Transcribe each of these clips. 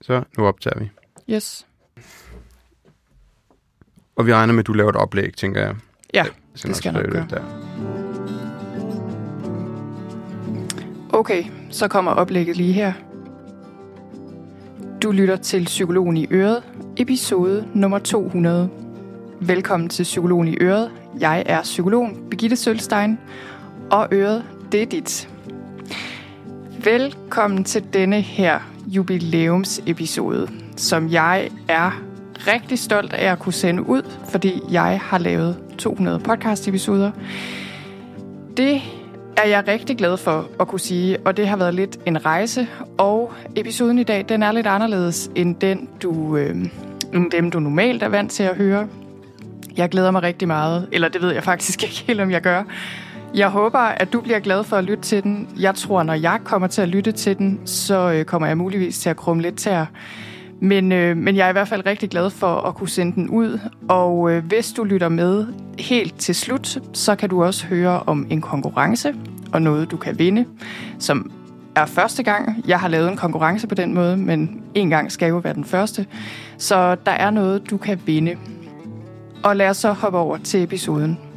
Så nu optager vi. Yes. Og vi regner med, at du laver et oplæg, tænker jeg. Ja, skal det skal jeg nok gøre. Der. Okay, så kommer oplægget lige her. Du lytter til Psykologen i Øret, episode nummer 200. Velkommen til Psykologen i Øret. Jeg er psykologen Birgitte Sølstein, og Øret, det er dit. Velkommen til denne her jubilæumsepisode, som jeg er rigtig stolt af at kunne sende ud, fordi jeg har lavet 200 podcast-episoder. Det er jeg rigtig glad for at kunne sige, og det har været lidt en rejse. Og episoden i dag, den er lidt anderledes end den, du, øh, end dem, du normalt er vant til at høre. Jeg glæder mig rigtig meget, eller det ved jeg faktisk ikke helt, om jeg gør. Jeg håber, at du bliver glad for at lytte til den. Jeg tror, når jeg kommer til at lytte til den, så øh, kommer jeg muligvis til at krumme lidt til Men, øh, men jeg er i hvert fald rigtig glad for at kunne sende den ud. Og øh, hvis du lytter med helt til slut, så kan du også høre om en konkurrence og noget, du kan vinde, som er første gang, jeg har lavet en konkurrence på den måde, men en gang skal jo være den første. Så der er noget, du kan vinde. Og lad os så hoppe over til episoden.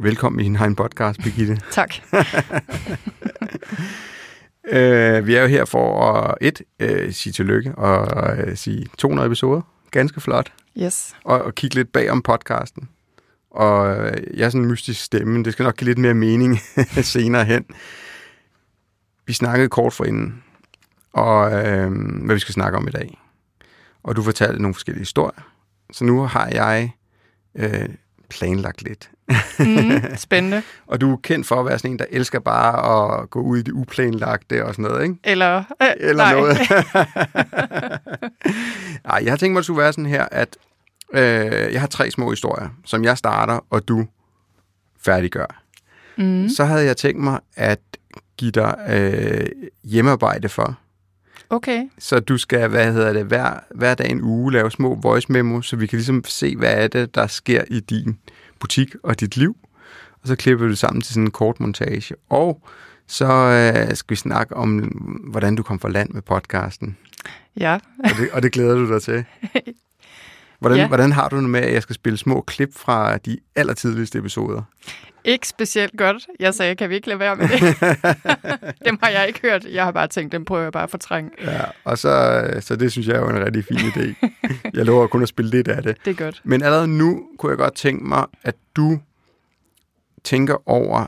Velkommen i din egen podcast, Birgitte. Tak. øh, vi er jo her for at et, øh, sige tillykke og øh, sige 200 episoder. Ganske flot. Yes. Og, og kigge lidt bag om podcasten. Og øh, jeg er sådan en mystisk stemme, men det skal nok give lidt mere mening senere hen. Vi snakkede kort for inden, og øh, hvad vi skal snakke om i dag. Og du fortalte nogle forskellige historier. Så nu har jeg øh, planlagt lidt. Mm, spændende. Og du er kendt for at være sådan en, der elsker bare at gå ud i det uplanlagte og sådan noget, ikke? Eller, øh, Eller nej. noget. Nej, jeg har tænkt mig, at det skulle være sådan her, at øh, jeg har tre små historier, som jeg starter, og du færdiggør. Mm, Så havde jeg tænkt mig at give dig øh, hjemmearbejde for. okay. Så du skal, hvad hedder det, hver, hver dag en uge lave små voice memo, så vi kan ligesom se, hvad er det, der sker i din butik og dit liv. Og så klipper vi det sammen til sådan en kort montage. Og så øh, skal vi snakke om, hvordan du kom fra land med podcasten. Ja. Og det, og det glæder du dig til. Hvordan, Ja. hvordan har du det med, at jeg skal spille små klip fra de allertidligste episoder? Ikke specielt godt. Jeg sagde, kan vi ikke lade være med det? dem har jeg ikke hørt. Jeg har bare tænkt, dem prøver jeg bare at fortrænge. Ja, og så, så det synes jeg er jo en rigtig fin idé. Jeg lover kun at spille lidt af det. Det er godt. Men allerede nu kunne jeg godt tænke mig, at du tænker over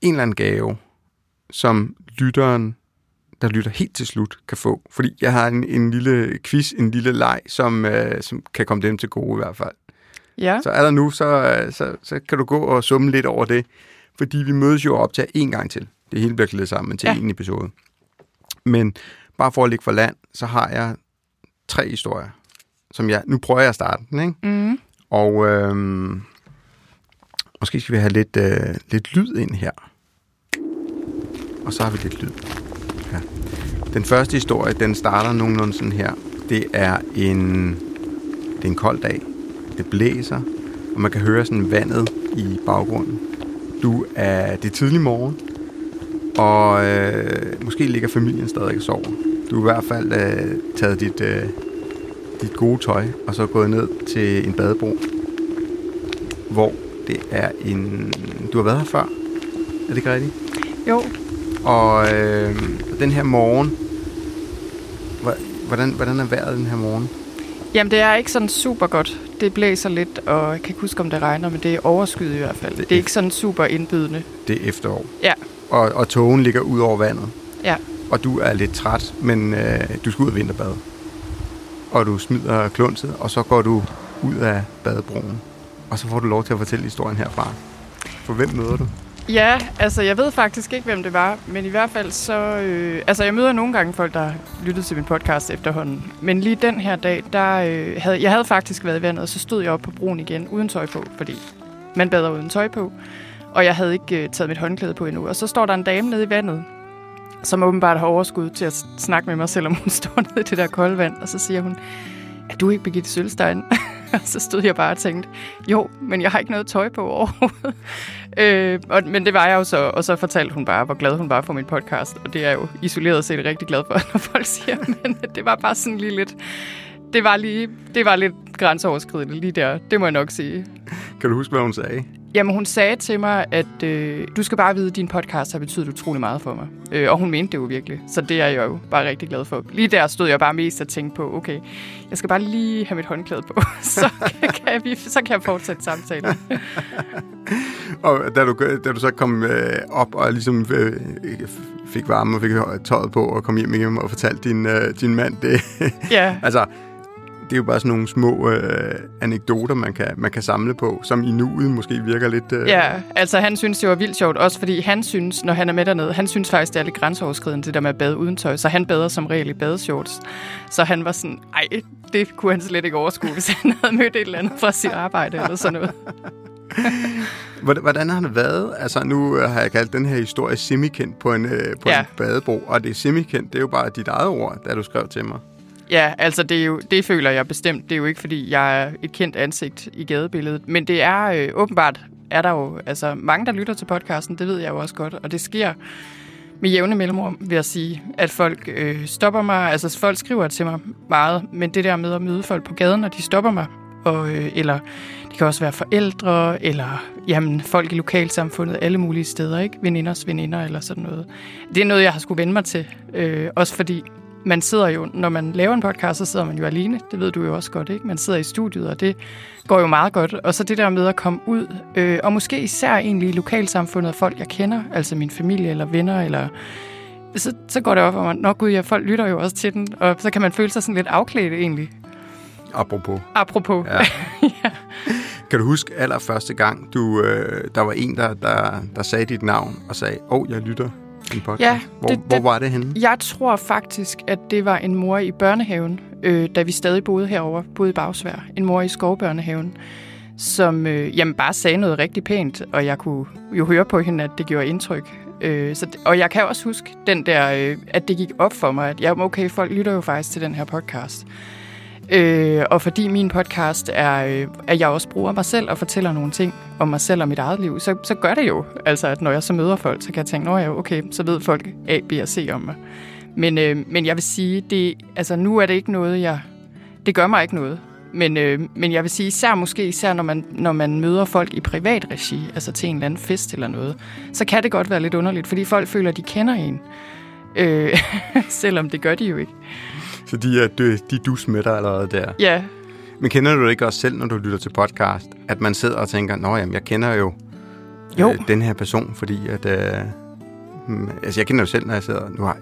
en eller anden gave, som lytteren, der lytter helt til slut, kan få. Fordi jeg har en, en lille quiz, en lille leg, som, øh, som kan komme dem til gode i hvert fald. Ja. Så er der nu, så, øh, så, så kan du gå og summe lidt over det. Fordi vi mødes jo op til en gang til. Det hele bliver klædet sammen til Ja. en episode. Men bare for at ligge for land, så har jeg tre historier, som jeg... Nu prøver jeg at starte den, ikke? Mm. Og øhm, måske skal vi have lidt, øh, lidt lyd ind her. Og så har vi lidt lyd. Den første historie, den starter nogenlunde sådan her. Det er en, det er en kold dag. Det blæser, og man kan høre sådan vandet i baggrunden. Du er, det er tidlig morgen, og øh, måske ligger familien stadig og sover. Du har i hvert fald øh, taget dit, øh, dit gode tøj, og så gået ned til en badebro, hvor det er en... Du har været her før, er det ikke rigtigt? Jo, Og øh, den her morgen, hvordan, hvordan er vejret den her morgen? Jamen, det er ikke sådan super godt. Det blæser lidt, og jeg kan ikke huske, om det regner, men det er overskyet i hvert fald. Det er ikke sådan super indbydende. Det er efterår. Ja. Og, og togen ligger ud over vandet. Ja. Og du er lidt træt, men øh, du skal ud og vinterbade. Og du smider klunset, og så går du ud af badebroen. Og så får du lov til at fortælle historien herfra. For hvem møder du? Ja, altså jeg ved faktisk ikke, hvem det var, men i hvert fald så... Øh, altså jeg møder nogle gange folk, der lyttede til min podcast efterhånden. Men lige den her dag, der øh, havde jeg havde faktisk været i vandet, og så stod jeg op på broen igen uden tøj på, fordi man bader uden tøj på. Og jeg havde ikke øh, taget mit håndklæde på endnu. Og så står der en dame nede i vandet, som åbenbart har overskud til at snakke med mig, selvom hun står nede i det der kolde vand. Og så siger hun, er du ikke Birgitte Sølstein? så stod jeg bare og tænkte, jo, men jeg har ikke noget tøj på overhovedet. øh, og, men det var jeg jo så, og så fortalte hun bare, hvor glad hun var for min podcast. Og det er jeg jo isoleret set rigtig glad for, når folk siger, men det var bare sådan lige lidt... Det var, lige, det var lidt grænseoverskridende lige der, det må jeg nok sige. Kan du huske, hvad hun sagde? Jamen, hun sagde til mig, at øh, du skal bare vide, at din podcast har betydet utrolig meget for mig. Øh, og hun mente det jo virkelig. Så det er jeg jo bare rigtig glad for. Lige der stod jeg bare mest og tænkte på, okay, jeg skal bare lige have mit håndklæde på, så kan, vi, så kan jeg fortsætte samtalen. og da du, da du så kom øh, op og ligesom øh, fik varme og fik tøjet på og kom hjem igen og fortalte din, øh, din mand det. ja. altså, det er jo bare sådan nogle små øh, anekdoter, man kan, man kan samle på, som i nuet måske virker lidt... Øh... Ja, altså han synes, det var vildt sjovt, også fordi han synes, når han er med dernede, han synes faktisk, det er lidt grænseoverskridende, det der med at bade uden tøj, så han bader som regel i badeshorts. Så han var sådan, ej, det kunne han slet ikke overskue, hvis han havde mødt et eller andet fra sit arbejde eller sådan noget. Hvordan har det været? Altså, nu har jeg kaldt den her historie semikendt på en, øh, på ja. en badebro, og det er semikendt, det er jo bare dit eget ord, da du skrev til mig. Ja, altså det, er jo, det føler jeg bestemt. Det er jo ikke, fordi jeg er et kendt ansigt i gadebilledet. Men det er øh, åbenbart, er der jo altså, mange, der lytter til podcasten. Det ved jeg jo også godt. Og det sker med jævne mellemrum, vil jeg sige, at folk øh, stopper mig. Altså folk skriver til mig meget. Men det der med at møde folk på gaden, når de stopper mig, og, øh, eller det kan også være forældre, eller jamen, folk i lokalsamfundet, alle mulige steder, ikke? Veninders veninder eller sådan noget. Det er noget, jeg har skulle vende mig til. Øh, også fordi man sidder jo, når man laver en podcast, så sidder man jo alene. Det ved du jo også godt, ikke? Man sidder i studiet, og det går jo meget godt. Og så det der med at komme ud, øh, og måske især egentlig i lokalsamfundet af folk, jeg kender, altså min familie eller venner, eller så, så går det op for mig, nå gud, ja, folk lytter jo også til den, og så kan man føle sig sådan lidt afklædt egentlig. Apropos. Apropos. Ja. ja. Kan du huske allerførste gang, du, øh, der var en, der, der, der sagde dit navn og sagde, åh, oh, jeg lytter en podcast? Ja, hvor, det, hvor var det henne? Jeg tror faktisk, at det var en mor i børnehaven, øh, da vi stadig boede herover, boede i Bagsvær. En mor i skovbørnehaven, som øh, jamen, bare sagde noget rigtig pænt, og jeg kunne jo høre på hende, at det gjorde indtryk. Øh, så, og jeg kan også huske den der, øh, at det gik op for mig, at ja, okay, folk lytter jo faktisk til den her podcast. Øh, og fordi min podcast er, øh, at jeg også bruger mig selv og fortæller nogle ting om mig selv og mit eget liv, så, så gør det jo, altså at når jeg så møder folk, så kan jeg tænke, nå ja, okay, så ved folk A, B og C om mig. Men, øh, men jeg vil sige, det, altså nu er det ikke noget, jeg... Det gør mig ikke noget. Men, øh, men jeg vil sige, især måske især når man, når man møder folk i privat regi, altså til en eller anden fest eller noget, så kan det godt være lidt underligt, fordi folk føler, at de kender en. Øh, selvom det gør de jo ikke. Så de er, de, de dus med dig allerede der? Ja. Men kender du det ikke også selv, når du lytter til podcast, at man sidder og tænker, nå jamen, jeg kender jo, jo. Øh, den her person, fordi at... Øh, hmm, altså, jeg kender jo selv, når jeg sidder... Nu har,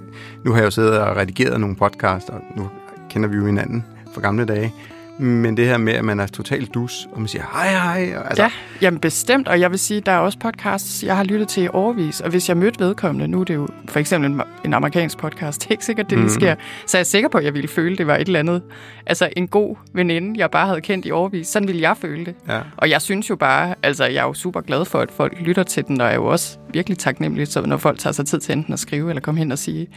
nu har jeg jo siddet og redigeret nogle podcasts, og nu kender vi jo hinanden fra gamle dage. Men det her med, at man er totalt dus, og man siger hej hej. Og, altså. Ja, jamen bestemt. Og jeg vil sige, der er også podcasts, jeg har lyttet til i overvis. Og hvis jeg mødte vedkommende, nu er det jo for eksempel en, en amerikansk podcast, det er ikke sikkert, det mm. sker. Så jeg er sikker på, at jeg ville føle, det var et eller andet. Altså en god veninde, jeg bare havde kendt i overvis. Sådan ville jeg føle det. Ja. Og jeg synes jo bare, altså jeg er jo super glad for, at folk lytter til den, og jeg er jo også virkelig taknemmelig, så når folk tager sig tid til enten at skrive eller komme hen og sige,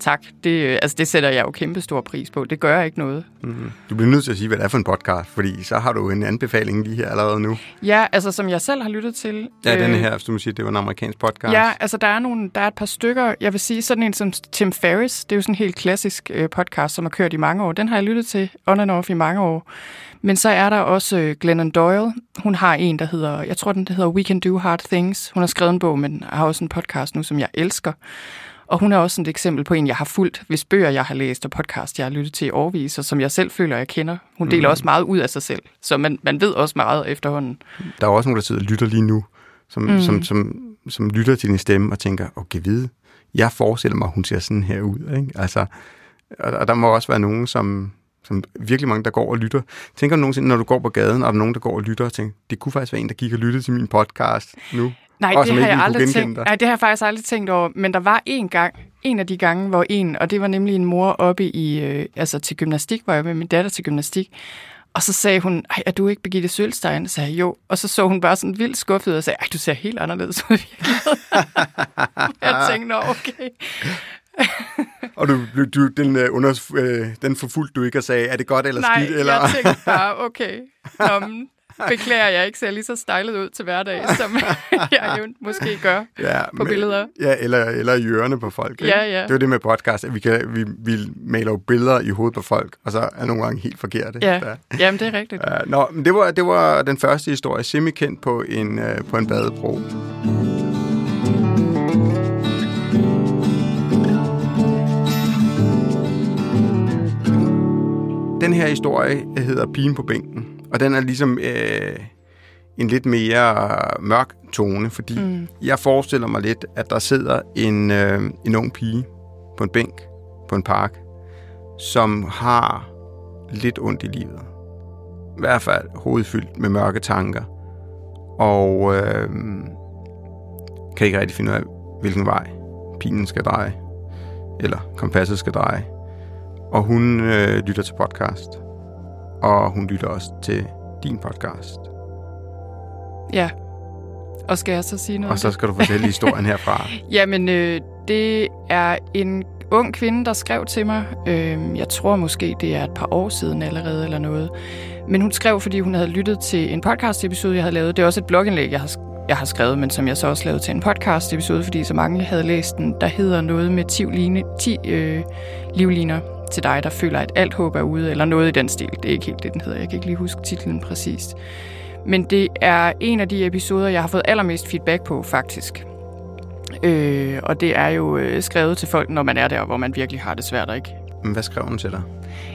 tak. Det, altså, det sætter jeg jo kæmpe stor pris på. Det gør ikke noget. Mm-hmm. Du bliver nødt til at sige, hvad det er for en podcast, fordi så har du en anbefaling lige her allerede nu. Ja, altså som jeg selv har lyttet til. Ja, øh, denne her, som du siger, det var en amerikansk podcast. Ja, altså der er, nogle, der er et par stykker. Jeg vil sige sådan en som Tim Ferriss. Det er jo sådan en helt klassisk øh, podcast, som har kørt i mange år. Den har jeg lyttet til on and off i mange år. Men så er der også øh, Glennon Doyle. Hun har en, der hedder, jeg tror den hedder We Can Do Hard Things. Hun har skrevet en bog, men har også en podcast nu, som jeg elsker. Og hun er også et eksempel på en, jeg har fulgt, hvis bøger, jeg har læst, og podcast, jeg har lyttet til i årvis, og som jeg selv føler, jeg kender. Hun deler mm. også meget ud af sig selv, så man, man ved også meget efterhånden. Der er også nogen, der sidder og lytter lige nu, som, mm. som, som, som lytter til din stemme og tænker, okay, vide, jeg forestiller mig, hun ser sådan her ud. Ikke? Altså, og, og der må også være nogen, som, som virkelig mange, der går og lytter. Tænker du nogensinde, når du går på gaden, og der er nogen, der går og lytter og tænker, det kunne faktisk være en, der gik og lyttede til min podcast nu? Nej, det har jeg aldrig tænkt. Nej, det har jeg faktisk aldrig tænkt over. Men der var en gang, en af de gange, hvor en, og det var nemlig en mor oppe i, øh, altså til gymnastik, hvor jeg med min datter til gymnastik. Og så sagde hun, Ej, er du ikke Birgitte Sølstein? Så sagde jeg, jo. Og så så hun bare sådan vildt skuffet og sagde, Ej, du ser helt anderledes ud jeg tænkte, Nå, okay. Og du, du den, uh, under, uh, den forfulgte du ikke og sagde, er det godt eller Nej, skidt? Eller? jeg tænkte bare, okay, Nå, beklager, jeg ikke ser lige så stylet ud til hverdag, som jeg jo måske gør ja, på billeder. Ja, eller, eller i ørerne på folk. Ikke? Ja, ja. Det er jo det med podcast, at vi, kan, vi, vi maler jo billeder i hovedet på folk, og så er nogle gange helt forkerte. Ja, Der. jamen det er rigtigt. Nå, men det var, det var den første historie, semi-kendt på en, uh, på en badebro. Den her historie hedder Pigen på bænken, og den er ligesom øh, en lidt mere mørk tone, fordi mm. jeg forestiller mig lidt, at der sidder en, øh, en ung pige på en bænk på en park, som har lidt ondt i livet. I hvert fald hovedfyldt med mørke tanker, og øh, kan ikke rigtig finde ud af, hvilken vej pilen skal dreje, eller kompasset skal dreje. Og hun øh, lytter til podcast, og hun lytter også til din podcast. Ja. Og skal jeg så sige noget? Og så skal du fortælle historien herfra. Jamen, øh, det er en ung kvinde, der skrev til mig. Øh, jeg tror måske, det er et par år siden allerede eller noget. Men hun skrev, fordi hun havde lyttet til en podcast-episode, jeg havde lavet. Det er også et blogindlæg, jeg har, jeg har skrevet, men som jeg så også lavede til en podcast-episode, fordi så mange havde læst den. Der hedder noget med 10, line, 10 øh, livliner til dig, der føler, at alt håb er ude, eller noget i den stil. Det er ikke helt det, den hedder. Jeg kan ikke lige huske titlen præcist. Men det er en af de episoder, jeg har fået allermest feedback på, faktisk. Øh, og det er jo øh, skrevet til folk, når man er der, hvor man virkelig har det svært, ikke? Men hvad skrev hun til dig?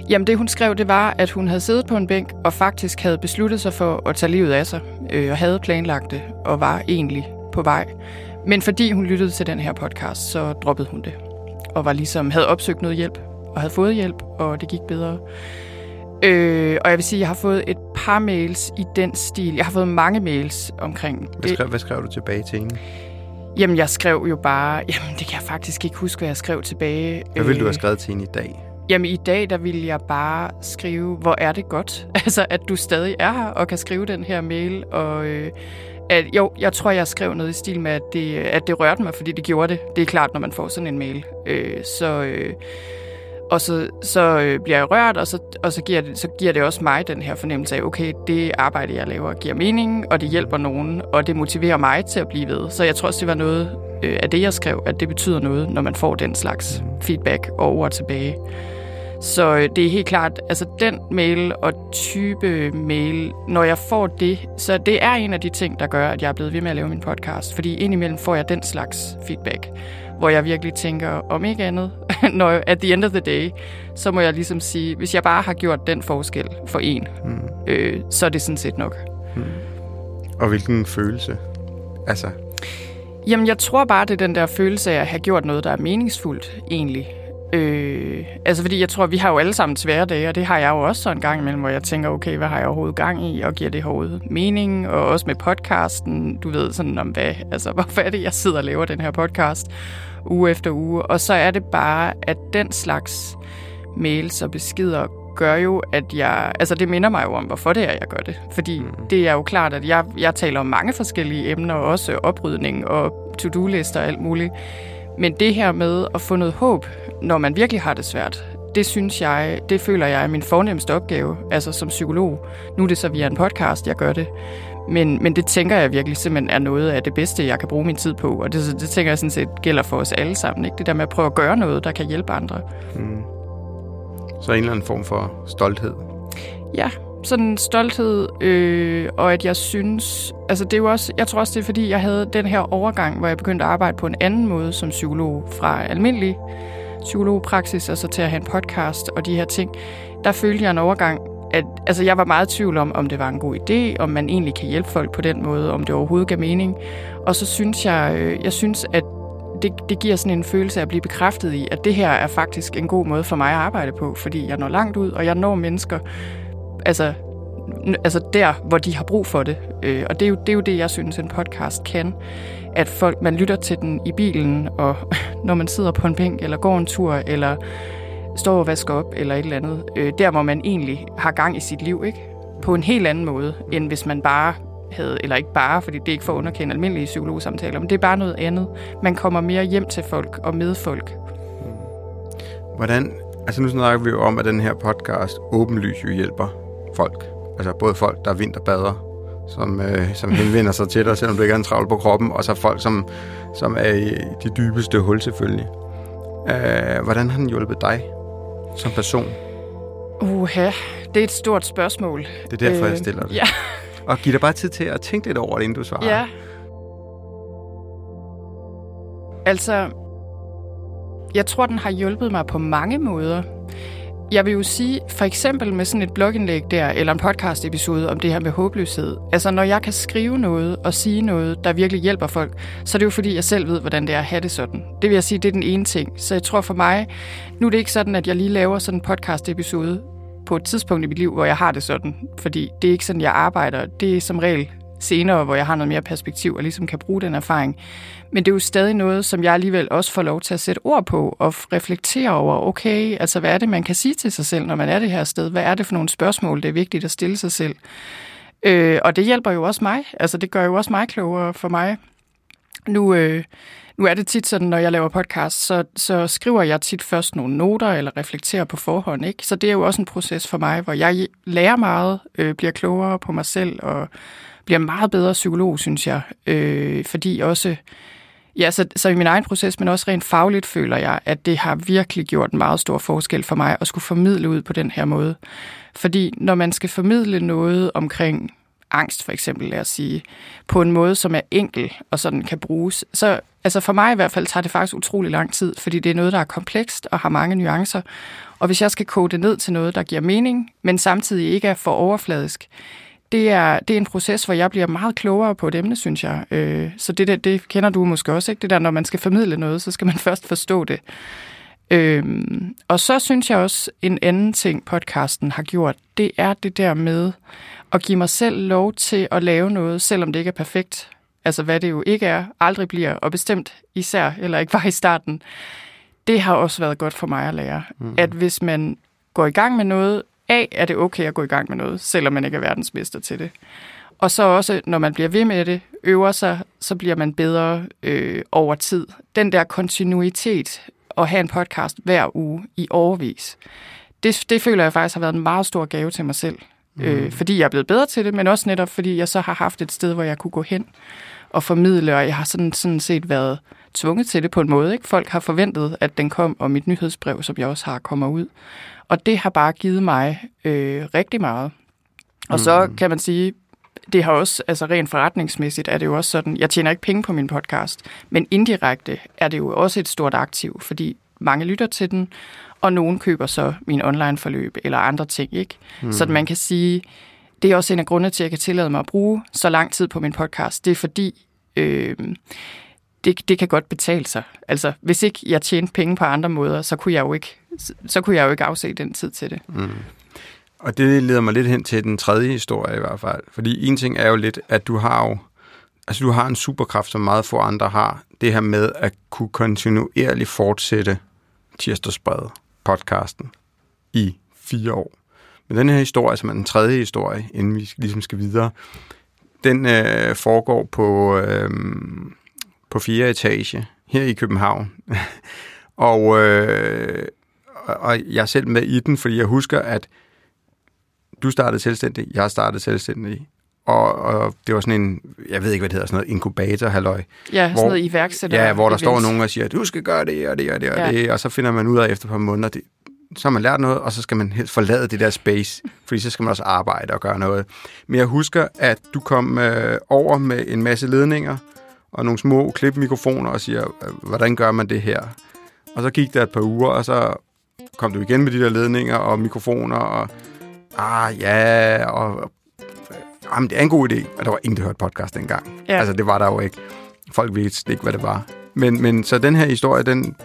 Jamen det hun skrev, det var, at hun havde siddet på en bænk og faktisk havde besluttet sig for at tage livet af sig, øh, og havde planlagt det, og var egentlig på vej. Men fordi hun lyttede til den her podcast, så droppede hun det. Og var ligesom, havde opsøgt noget hjælp, og havde fået hjælp, og det gik bedre. Øh, og jeg vil sige, at jeg har fået et par mails i den stil. Jeg har fået mange mails omkring Hvad skrev, hvad skrev du tilbage til hende? Jamen, jeg skrev jo bare... Jamen, det kan jeg faktisk ikke huske, hvad jeg skrev tilbage. Hvad ville du have Øh, skrevet til hende i dag? Jamen, i dag, der vil jeg bare skrive, hvor er det godt. Altså, at du stadig er her og kan skrive den her mail. Og øh, at, jo, jeg tror, jeg skrev noget i stil med, at det, at det rørte mig, fordi det gjorde det. Det er klart, når man får sådan en mail. Øh, så... Øh, og så, så øh, bliver jeg rørt, og, så, og så, giver det, så giver det også mig den her fornemmelse af, okay, det arbejde, jeg laver, giver mening, og det hjælper nogen, og det motiverer mig til at blive ved. Så jeg tror også, det var noget øh, af det, jeg skrev, at det betyder noget, når man får den slags feedback og ord tilbage. Så øh, det er helt klart, altså den mail og type mail, når jeg får det, så det er en af de ting, der gør, at jeg er blevet ved med at lave min podcast. Fordi indimellem får jeg den slags feedback, hvor jeg virkelig tænker, om ikke andet, når at the end of the day, så må jeg ligesom sige, hvis jeg bare har gjort den forskel for en, Hmm. øh, så er det sådan set nok. Og hvilken følelse? Altså, Jamen, jeg tror bare, det er den der følelse af at have gjort noget, der er meningsfuldt, egentlig. Øh, altså, fordi jeg tror, vi har jo alle sammen svære dage, og det har jeg jo også så en gang imellem, hvor jeg tænker, okay, hvad har jeg overhovedet gang i, og giver det overhovedet mening? Og også med podcasten, du ved sådan om hvad, altså, hvorfor er det, jeg sidder og laver den her podcast uge efter uge? Og så er det bare, at den slags mails og beskeder gør jo, at jeg... Altså, det minder mig jo om, hvorfor det er, jeg gør det. Fordi mm. det er jo klart, at jeg, jeg taler om mange forskellige emner, også oprydning og to-do-lister og alt muligt. Men det her med at få noget håb, når man virkelig har det svært, det synes jeg, det føler jeg er min fornemmeste opgave, altså som psykolog. Nu er det så via en podcast, jeg gør det. Men, men det tænker jeg virkelig simpelthen er noget af det bedste, jeg kan bruge min tid på. Og det, det tænker jeg sådan set gælder for os alle sammen. Ikke? Det der med at prøve at gøre noget, der kan hjælpe andre. hmm. så en eller anden form for stolthed. Ja, sådan en stolthed, øh, og at jeg synes... Altså det er jo også, jeg tror også, det er fordi, jeg havde den her overgang, hvor jeg begyndte at arbejde på en anden måde som psykolog fra almindelig psykologpraksis, og så til at have en podcast og de her ting. Der følte jeg en overgang, at altså, jeg var meget i tvivl om, om det var en god idé, om man egentlig kan hjælpe folk på den måde, om det overhovedet gav mening. Og så synes jeg, øh, jeg synes, at det, det giver sådan en følelse af at blive bekræftet i, at det her er faktisk en god måde for mig at arbejde på, fordi jeg når langt ud, og jeg når mennesker, altså, altså der, hvor de har brug for det. Øh, og det er, jo, det er jo det, jeg synes, en podcast kan. At folk, man lytter til den i bilen, og når man sidder på en bænk, eller går en tur, eller står og vasker op, eller et eller andet. Øh, der, hvor man egentlig har gang i sit liv, ikke? På en helt anden måde, end hvis man bare havde, eller ikke bare, fordi det er ikke for at underkende almindelige psykologsamtaler, men det er bare noget andet. Man kommer mere hjem til folk og med folk. Hvordan, altså nu snakker vi jo om, at den her podcast åbenlyst jo hjælper folk. Altså både folk, der er vinterbader, som, øh, som henvender sig til dig, selvom du ikke har en travl på kroppen, og så folk, som, som er i de dybeste hul selvfølgelig. Øh, hvordan har den hjulpet dig som person? Uha, det er et stort spørgsmål. Det er derfor, øh, jeg stiller det. Ja. Og giv dig bare tid til at tænke lidt over det, inden du svarer. Ja. Altså, jeg tror, den har hjulpet mig på mange måder. Jeg vil jo sige, for eksempel med sådan et blogindlæg der, eller en podcast episode om det her med håbløshed. Altså, når jeg kan skrive noget og sige noget, der virkelig hjælper folk, så er det jo fordi, jeg selv ved, hvordan det er at have det sådan. Det vil jeg sige, det er den ene ting. Så jeg tror for mig, nu er det ikke sådan, at jeg lige laver sådan en podcast episode på et tidspunkt i mit liv, hvor jeg har det sådan. Fordi det er ikke sådan, jeg arbejder. Det er som regel senere, hvor jeg har noget mere perspektiv og ligesom kan bruge den erfaring. Men det er jo stadig noget, som jeg alligevel også får lov til at sætte ord på og reflektere over, okay, altså hvad er det, man kan sige til sig selv, når man er det her sted? Hvad er det for nogle spørgsmål, det er vigtigt at stille sig selv? Øh, og det hjælper jo også mig. Altså det gør jo også mig klogere for mig. Nu, øh, nu er det tit sådan, når jeg laver podcast, så, så skriver jeg tit først nogle noter eller reflekterer på forhånd. Ikke? Så det er jo også en proces for mig, hvor jeg lærer meget, øh, bliver klogere på mig selv og bliver meget bedre psykolog, synes jeg. Øh, fordi også, ja, så, så i min egen proces, men også rent fagligt føler jeg, at det har virkelig gjort en meget stor forskel for mig at skulle formidle ud på den her måde. Fordi når man skal formidle noget omkring angst for eksempel, lad os sige, på en måde, som er enkel og sådan kan bruges, så altså for mig i hvert fald tager det faktisk utrolig lang tid, fordi det er noget, der er komplekst og har mange nuancer. Og hvis jeg skal kode det ned til noget, der giver mening, men samtidig ikke er for overfladisk, det er, det er en proces, hvor jeg bliver meget klogere på et emne, synes jeg. Øh, så det, det, det kender du måske også, ikke? Det der, når man skal formidle noget, så skal man først forstå det. Øhm, og så synes jeg også, en anden ting, podcasten har gjort, det er det der med at give mig selv lov til at lave noget, selvom det ikke er perfekt. Altså hvad det jo ikke er, aldrig bliver, og bestemt især, eller ikke var i starten. Det har også været godt for mig at lære. Mm. At hvis man går i gang med noget, A, er det okay at gå i gang med noget, selvom man ikke er verdensmester til det. Og så også, når man bliver ved med det, øver sig, så bliver man bedre øh, over tid. Den der kontinuitet at have en podcast hver uge i overvis, det, det føler jeg faktisk har været en meget stor gave til mig selv. Mm. Øh, fordi jeg er blevet bedre til det, men også netop fordi jeg så har haft et sted, hvor jeg kunne gå hen og formidle, og jeg har sådan, sådan set været tvunget til det på en måde. Ikke? Folk har forventet, at den kom, og mit nyhedsbrev, som jeg også har, kommer ud. Og det har bare givet mig øh, rigtig meget. Og mm. så kan man sige, det har også, altså rent forretningsmæssigt er det jo også sådan, jeg tjener ikke penge på min podcast, men indirekte er det jo også et stort aktiv, fordi mange lytter til den, og nogen køber så min online-forløb eller andre ting, ikke? Mm. Så man kan sige, det er også en af grundene til, at jeg kan tillade mig at bruge så lang tid på min podcast. Det er fordi, øh, det, det kan godt betale sig. Altså, hvis ikke jeg tjente penge på andre måder, så kunne jeg jo ikke, så kunne jeg jo ikke afse den tid til det. Mm. Og det leder mig lidt hen til den tredje historie i hvert fald. Fordi en ting er jo lidt, at du har jo altså du har en superkraft, som meget få andre har. Det her med at kunne kontinuerligt fortsætte tirsdagsbredet podcasten i fire år. Men den her historie, som er den tredje historie, inden vi ligesom skal videre, den øh, foregår på, øh, på fjerde etage her i København. og, øh, og jeg er selv med i den, fordi jeg husker, at du startede selvstændig, jeg startede selvstændig, og, og det var sådan en, jeg ved ikke, hvad det hedder, sådan noget inkubator, halløj. Ja, hvor, sådan noget iværksætter. Ja, hvor der står nogen og siger, du skal gøre det og det og det og ja. det, og så finder man ud af efter et par måneder, det, så har man lært noget, og så skal man helst forlade det der space, fordi så skal man også arbejde og gøre noget. Men jeg husker, at du kom øh, over med en masse ledninger, og nogle små klipmikrofoner, og siger, hvordan gør man det her? Og så gik der et par uger, og så kom du igen med de der ledninger og mikrofoner, og ah ja, og jamen, det er en god idé. Og der var ingen, der hørte podcast dengang. Ja. Altså, det var der jo ikke. Folk vidste ikke, hvad det var. Men, men så den her historie, den,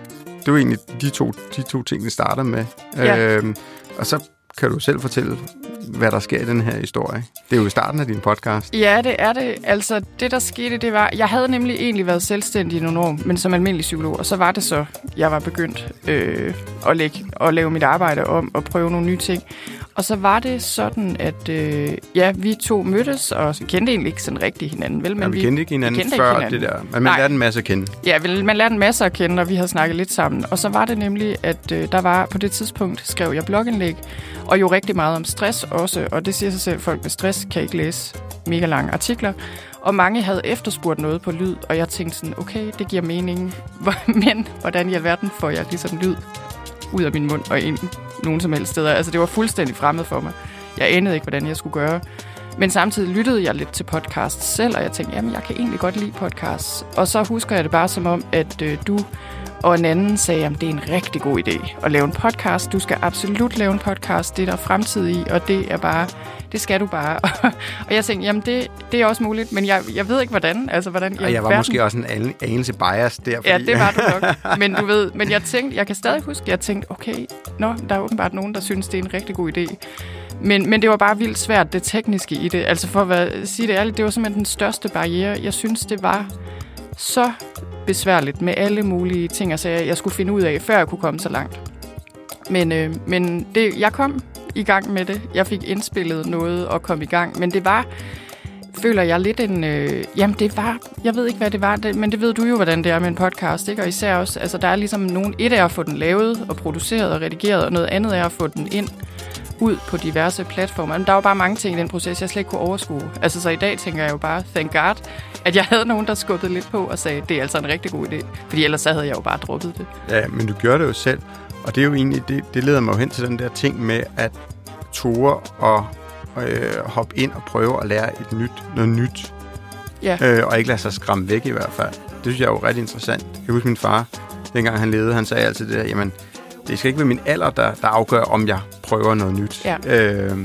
det var egentlig de to, de to ting, vi starter med. Ja. Øhm, og så kan du selv fortælle, hvad der sker i den her historie. Det er jo i starten af din podcast. Ja, det er det. Altså, det der skete, det var... Jeg havde nemlig egentlig været selvstændig i nogle år, men som almindelig psykolog. Og så var det så, jeg var begyndt øh, at, lægge, at lave mit arbejde om og prøve nogle nye ting. Og så var det sådan, at øh, ja, vi to mødtes, og vi kendte egentlig ikke sådan rigtig hinanden, vel? Men ja, vi, vi kendte ikke hinanden kendte før hinanden. det der. Men man Nej. lærte en masse at kende. Ja, man lærte en masse at kende, og vi havde snakket lidt sammen. Og så var det nemlig, at øh, der var på det tidspunkt, skrev jeg blogindlæg, og jo rigtig meget om stress også. Og det siger sig selv, at folk med stress kan ikke læse mega lange artikler. Og mange havde efterspurgt noget på lyd, og jeg tænkte sådan, okay, det giver mening. Men hvordan i alverden får jeg ligesom lyd ud af min mund og ind nogen som helst steder? Altså, det var fuldstændig fremmed for mig. Jeg anede ikke, hvordan jeg skulle gøre. Men samtidig lyttede jeg lidt til podcasts selv, og jeg tænkte, jamen, jeg kan egentlig godt lide podcasts. Og så husker jeg det bare som om, at øh, du og en anden sagde, at det er en rigtig god idé at lave en podcast. Du skal absolut lave en podcast. Det er der fremtid i, og det er bare, det skal du bare. og jeg tænkte, jamen det, det er også muligt, men jeg, jeg ved ikke hvordan. Altså, hvordan og jeg var verden... måske også en anelse bias der. Fordi... Ja, det var du nok. Men du ved, men jeg tænkte, jeg kan stadig huske, jeg tænkte, okay, nå, der er åbenbart nogen, der synes, det er en rigtig god idé. Men, men det var bare vildt svært, det tekniske i det. Altså for at sige det ærligt, det var simpelthen den største barriere. Jeg synes, det var så besværligt med alle mulige ting, og altså jeg skulle finde ud af, før jeg kunne komme så langt. Men, øh, men det, jeg kom i gang med det. Jeg fik indspillet noget og kom i gang. Men det var, føler jeg lidt en... Øh, jamen det var, jeg ved ikke hvad det var, det, men det ved du jo, hvordan det er med en podcast, ikke? Og især også, altså der er ligesom nogen, et er at få den lavet og produceret og redigeret, og noget andet er at få den ind ud på diverse platforme. Men der var bare mange ting i den proces, jeg slet ikke kunne overskue. Altså så i dag tænker jeg jo bare, thank God, at jeg havde nogen, der skubbede lidt på og sagde, det er altså en rigtig god idé. Fordi ellers så havde jeg jo bare droppet det. Ja, men du gjorde det jo selv. Og det er jo egentlig, det, det leder mig jo hen til den der ting med at ture og øh, hoppe ind og prøve at lære et nyt, noget nyt. Ja. Øh, og ikke lade sig skræmme væk i hvert fald. Det synes jeg er jo ret interessant. Jeg husker min far, dengang han levede, han sagde altid det der, jamen, det skal ikke være min alder, der, der afgør, om jeg prøver noget nyt. Ja. Øh,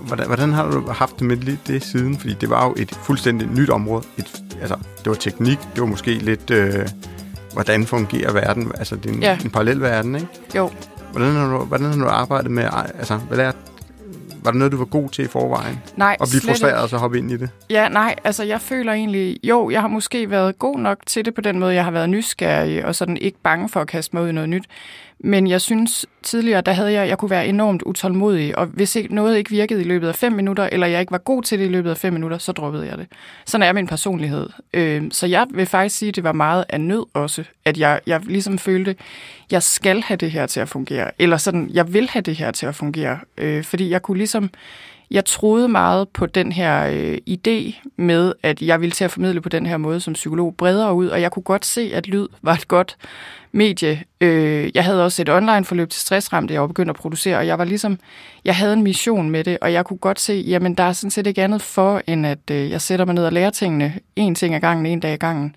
hvordan, hvordan har du haft det med det siden? Fordi det var jo et fuldstændig nyt område. Et, altså, det var teknik, det var måske lidt, øh, hvordan fungerer verden? Altså, det er en, Ja. en parallel verden, ikke? Jo. Hvordan har du, hvordan har du arbejdet med, altså, hvad er, var det noget, du var god til i forvejen? Nej, At blive slet frustreret ikke. og så hoppe ind i det? Ja, nej, altså jeg føler egentlig, jo, jeg har måske været god nok til det på den måde, jeg har været nysgerrig og sådan ikke bange for at kaste mig ud i noget nyt. Men jeg synes tidligere, der havde jeg, jeg kunne være enormt utålmodig, og hvis ikke, noget ikke virkede i løbet af fem minutter, eller jeg ikke var god til det i løbet af fem minutter, så droppede jeg det. Sådan er min personlighed. Øh, så jeg vil faktisk sige, at det var meget af nød også, at jeg, jeg ligesom følte, jeg skal have det her til at fungere, eller sådan, jeg vil have det her til at fungere, øh, fordi jeg kunne ligesom, jeg troede meget på den her øh, idé med, at jeg ville til at formidle på den her måde som psykolog bredere ud, og jeg kunne godt se, at lyd var et godt medie. Øh, jeg havde også et online-forløb til stressramte, jeg var begyndt at producere, og jeg var ligesom, jeg havde en mission med det, og jeg kunne godt se, jamen der er sådan set ikke andet for, end at øh, jeg sætter mig ned og lærer tingene, en ting ad gangen, en dag ad gangen.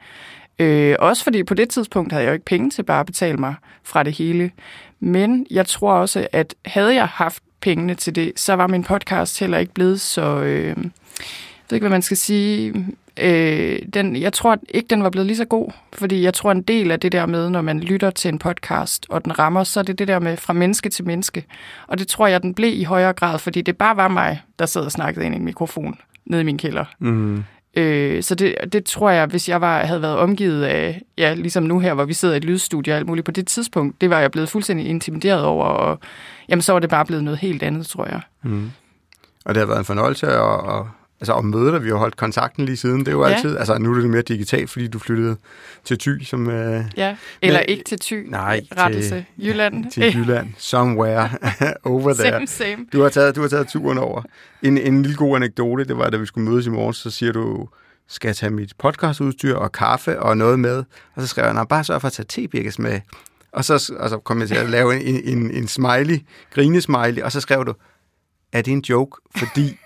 Øh, også fordi på det tidspunkt havde jeg jo ikke penge til bare at betale mig fra det hele. Men jeg tror også, at havde jeg haft pengene til det, så var min podcast heller ikke blevet så... Øh, jeg ved ikke, hvad man skal sige. Øh, den, jeg tror ikke, den var blevet lige så god, fordi jeg tror, en del af det der med, når man lytter til en podcast, og den rammer, så er det det der med fra menneske til menneske. Og det tror jeg, den blev i højere grad, fordi det bare var mig, der sad og snakkede ind i en mikrofon nede i min kælder. Mm. Øh, så det, det tror jeg, hvis jeg var, havde været omgivet af, ja, ligesom nu her, hvor vi sidder i et lydstudie og alt muligt, på det tidspunkt, det var jeg blevet fuldstændig intimideret over, og jamen, så var det bare blevet noget helt andet, tror jeg. Mm. Og det har været en fornøjelse at, at, altså at møde dig. Vi har holdt kontakten lige siden. Det er jo Ja. altid, altså nu er det mere digitalt, fordi du flyttede til Thy, som øh, Ja, eller Men- ikke til Thy, Nej, rettelse, Jylland. til Jylland. Somewhere over there. same, same. Du har taget, du har taget turen over. En, en lille god anekdote, det var, da vi skulle mødes i morgen, så siger du, skal jeg tage mit podcastudstyr og kaffe og noget med? Og så skrev jeg, "Nå, bare sørg for at tage tebirkes med. Og så, og så kom jeg til at lave en, en, en smiley, grinesmiley, og så skrev du, er det en joke? Fordi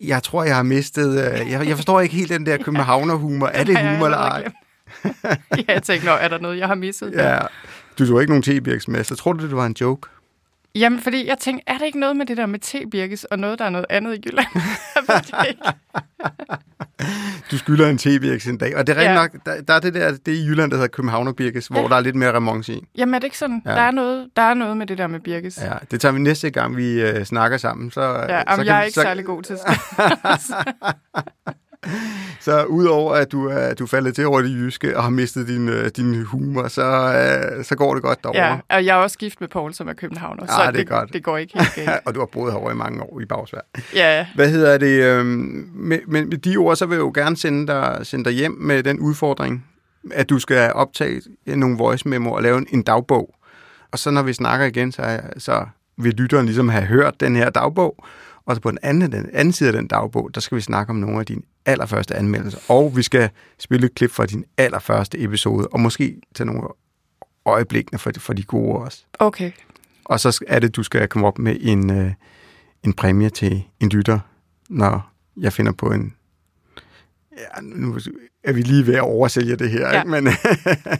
jeg tror, jeg har mistet... øh, Jeg, jeg forstår ikke helt den der københavnerhumor. Er det humor eller ej? ja, jeg tænkte, nå, er der noget, jeg har misset? Ja. Du tog ikke nogen så tror du, det var en joke? Jamen, fordi jeg tænkte, er det ikke noget med det der med tebirkes, og noget, der er noget andet i Jylland? Du skylder en tebirkes en dag. Og det er Ja. nok, der, der er det der, det er i Jylland, der hedder Københavnerbirkes, hvor Ja. der er lidt mere remonce i. Jamen, er det ikke sådan? Ja. Der, er noget, der er noget med det der med birkes. Ja, det tager vi næste gang, vi øh, snakker sammen. Så, Ja, så jamen, kan jeg er vi- ikke så, særlig god til Så udover at du er, du er faldet til over det jyske og har mistet din, øh, din humor, så, øh, så går det godt derovre. Ja, og jeg er også gift med Paul, som er københavner, Ah, så det er godt. det går ikke helt galt. og du har boet herovre i mange år i Bagsvær. Ja, Hvad hedder det? Øh, med, med, med de ord, så vil jeg jo gerne sende dig, sende dig hjem med den udfordring, at du skal optage nogle voice memo og lave en, en dagbog. Og så når vi snakker igen, så, så vil lytteren ligesom have hørt den her dagbog. Og så på den anden, den anden side af den dagbog, der skal vi snakke om nogle af dine allerførste anmeldelser. Og vi skal spille et klip fra din allerførste episode, og måske tage nogle øjeblikkene for de, for de gode også. okay. Og så er det, du skal komme op med en, øh, en præmie til en lytter, når jeg finder på en... Ja, nu er vi lige ved at oversælge det her, Ja. ikke? Men,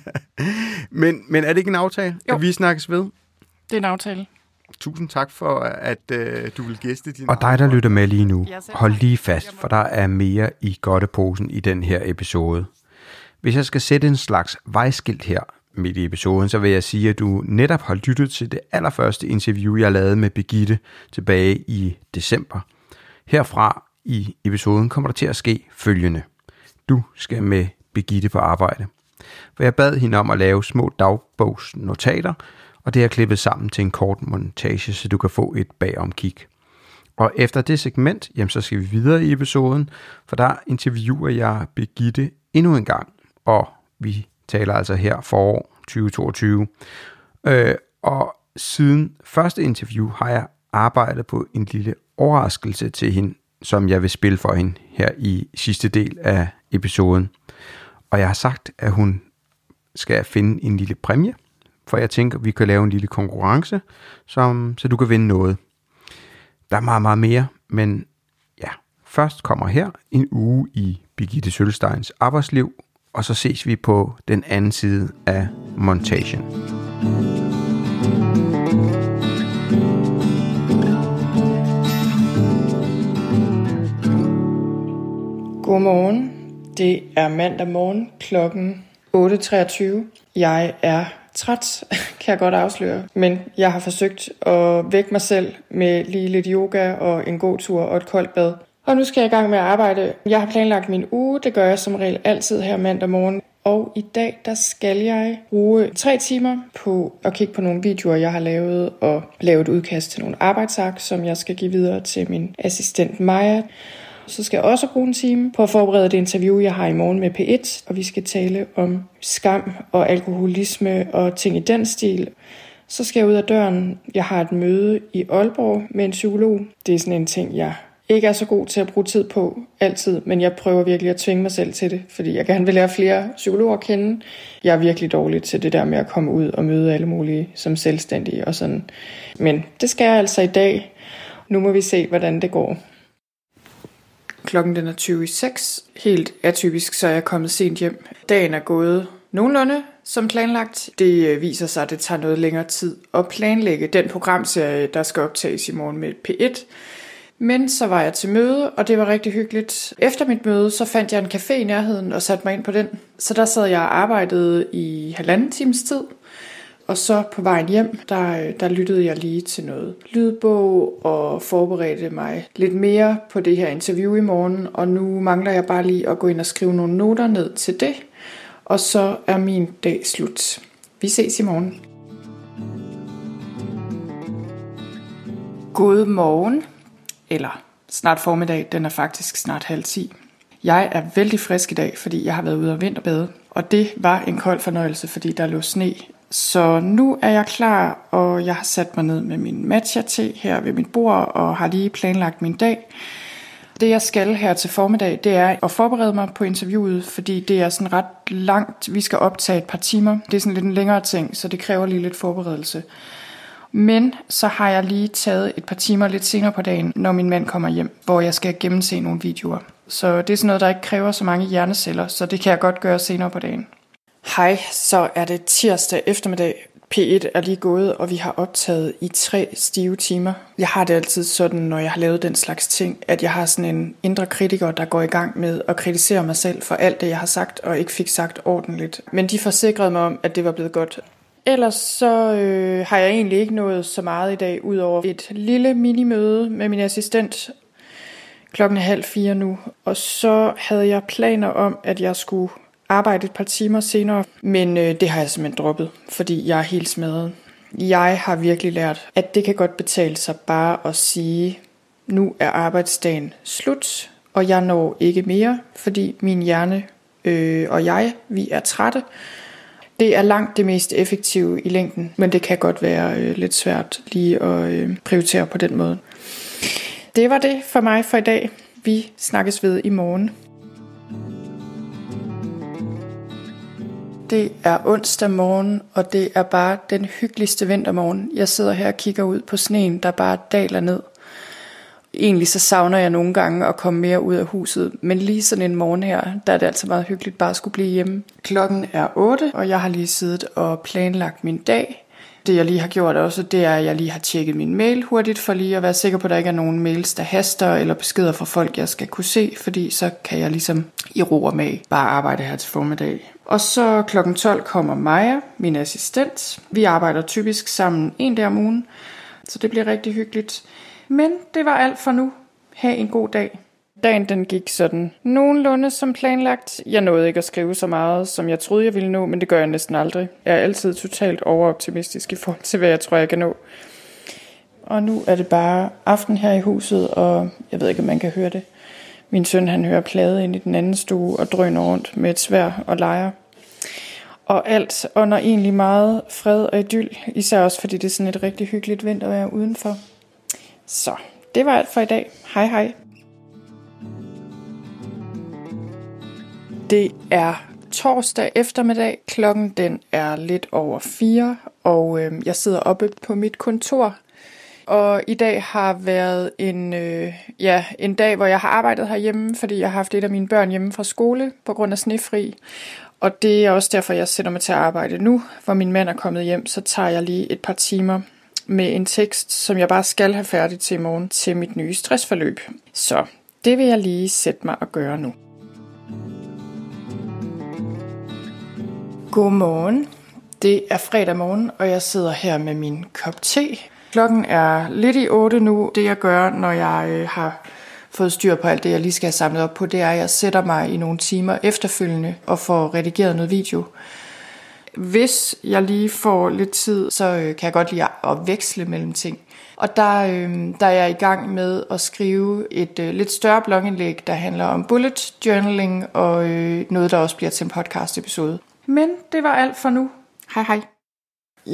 men, men er det ikke en aftale, Jo. at vi snakkes ved? Det er en aftale. Tusind tak for, at øh, du vil gæste din Og dig, der lytter med lige nu, hold lige fast, for der er mere i godteposen i den her episode. Hvis jeg skal sætte en slags vejskilt her midt i episoden, så vil jeg sige, at du netop har lyttet til det allerførste interview, jeg lavede med Begitte tilbage i december. Herfra i episoden kommer der til at ske følgende. Du skal med Begitte på arbejde. For jeg bad hende om at lave små dagbogsnotater, og det er klippet sammen til en kort montage, så du kan få et bagomkig. Og efter det segment, jamen så skal vi videre i episoden, for der interviewer jeg Begitte endnu en gang, og vi taler altså her forår 2022. Øh, og siden første interview har jeg arbejdet på en lille overraskelse til hende, som jeg vil spille for hende her i sidste del af episoden. Og jeg har sagt, at hun skal finde en lille præmie, for jeg tænker, vi kan lave en lille konkurrence, som, så du kan vinde noget. Der er meget, meget mere, men ja, først kommer her en uge i Birgitte Sølsteins arbejdsliv, og så ses vi på den anden side af montagen. Godmorgen. Det er mandag morgen klokken 8.23. Jeg er træt, kan jeg godt afsløre, men jeg har forsøgt at vække mig selv med lige lidt yoga og en god tur og et koldt bad. Og nu skal jeg i gang med at arbejde. Jeg har planlagt min uge, det gør jeg som regel altid her mandag morgen. Og i dag, der skal jeg bruge tre timer på at kigge på nogle videoer, jeg har lavet, og lave et udkast til nogle arbejdsark, som jeg skal give videre til min assistent Maja. Så skal jeg også bruge en time på at forberede det interview, jeg har i morgen med P1, og vi skal tale om skam og alkoholisme og ting i den stil. Så skal jeg ud af døren. Jeg har et møde i Aalborg med en psykolog. Det er sådan en ting, jeg ikke er så god til at bruge tid på altid, men jeg prøver virkelig at tvinge mig selv til det, fordi jeg gerne vil lære flere psykologer at kende. Jeg er virkelig dårlig til det der med at komme ud og møde alle mulige som selvstændige og sådan. Men det skal jeg altså i dag. Nu må vi se, hvordan det går. Klokken den er 20 6. Helt atypisk, så er jeg kommet sent hjem. Dagen er gået nogenlunde som planlagt. Det øh, viser sig, at det tager noget længere tid at planlægge den programserie, der skal optages i morgen med P1. Men så var jeg til møde, og det var rigtig hyggeligt. Efter mit møde, så fandt jeg en café i nærheden og satte mig ind på den. Så der sad jeg og arbejdede i halvanden times tid. Og så på vejen hjem, der, der lyttede jeg lige til noget lydbog og forberedte mig lidt mere på det her interview i morgen. Og nu mangler jeg bare lige at gå ind og skrive nogle noter ned til det. Og så er min dag slut. Vi ses i morgen. God morgen, eller snart formiddag, den er faktisk snart halv ti. Jeg er vældig frisk i dag, fordi jeg har været ude og vinterbade, og det var en kold fornøjelse, fordi der lå sne. Så nu er jeg klar, og jeg har sat mig ned med min matcha-te her ved mit bord, og har lige planlagt min dag. Det jeg skal her til formiddag, det er at forberede mig på interviewet, fordi det er sådan ret langt. Vi skal optage et par timer. Det er sådan lidt en længere ting, så det kræver lige lidt forberedelse. Men så har jeg lige taget et par timer lidt senere på dagen, når min mand kommer hjem, hvor jeg skal gennemse nogle videoer. Så det er sådan noget, der ikke kræver så mange hjerneceller, så det kan jeg godt gøre senere på dagen. Hej, så er det tirsdag eftermiddag. P1 er lige gået, og vi har optaget i tre stive timer. Jeg har det altid sådan, når jeg har lavet den slags ting, at jeg har sådan en indre kritiker, der går i gang med at kritisere mig selv for alt det, jeg har sagt og ikke fik sagt ordentligt. Men de forsikrede mig om, at det var blevet godt. Ellers så øh, har jeg egentlig ikke nået så meget i dag, udover et lille minimøde med min assistent. Klokken er halv fire nu, og så havde jeg planer om, at jeg skulle arbejde et par timer senere, men øh, det har jeg simpelthen droppet, fordi jeg er helt smadret. Jeg har virkelig lært, at det kan godt betale sig bare at sige, nu er arbejdsdagen slut, og jeg når ikke mere, fordi min hjerne øh, og jeg, vi er trætte. Det er langt det mest effektive i længden, men det kan godt være øh, lidt svært lige at øh, prioritere på den måde. Det var det for mig for i dag. Vi snakkes ved i morgen. Det er onsdag morgen, og det er bare den hyggeligste vintermorgen. Jeg sidder her og kigger ud på sneen, der bare daler ned. Egentlig så savner jeg nogle gange at komme mere ud af huset, men lige sådan en morgen her, der er det altså meget hyggeligt bare at skulle blive hjemme. Klokken er 8, og jeg har lige siddet og planlagt min dag. Det jeg lige har gjort også, det er, at jeg lige har tjekket min mail hurtigt, for lige at være sikker på, at der ikke er nogen mails, der haster, eller beskeder fra folk, jeg skal kunne se, fordi så kan jeg ligesom i ro og mag bare arbejde her til formiddag. Og så klokken 12 kommer Maja, min assistent. Vi arbejder typisk sammen en dag om ugen, så det bliver rigtig hyggeligt. Men det var alt for nu. Ha' en god dag. Dagen den gik sådan nogenlunde som planlagt. Jeg nåede ikke at skrive så meget, som jeg troede, jeg ville nå, men det gør jeg næsten aldrig. Jeg er altid totalt overoptimistisk i forhold til, hvad jeg tror, jeg kan nå. Og nu er det bare aften her i huset, og jeg ved ikke, om man kan høre det. Min søn han hører plade ind i den anden stue og drøner rundt med et svær og leger. Og alt under egentlig meget fred og idyll, især også fordi det er sådan et rigtig hyggeligt vintervejr udenfor. Så det var alt for i dag. Hej hej. Det er torsdag eftermiddag. Klokken den er lidt over fire, og øh, jeg sidder oppe på mit kontor. Og i dag har været en, øh, ja, en dag, hvor jeg har arbejdet herhjemme, fordi jeg har haft et af mine børn hjemme fra skole på grund af snefri. Og det er også derfor, jeg sætter mig til at arbejde nu, hvor min mand er kommet hjem, så tager jeg lige et par timer med en tekst, som jeg bare skal have færdig til i morgen til mit nye stressforløb. Så det vil jeg lige sætte mig og gøre nu. Godmorgen. Det er fredag morgen, og jeg sidder her med min kop te. Klokken er lidt i 8 nu. Det jeg gør, når jeg øh, har fået styr på alt det, jeg lige skal have samlet op på, det er, at jeg sætter mig i nogle timer efterfølgende og får redigeret noget video. Hvis jeg lige får lidt tid, så øh, kan jeg godt lide at veksle mellem ting. Og der, øh, der er jeg i gang med at skrive et øh, lidt større blogindlæg, der handler om bullet journaling og øh, noget, der også bliver til en podcast episode. Men det var alt for nu. Hej hej.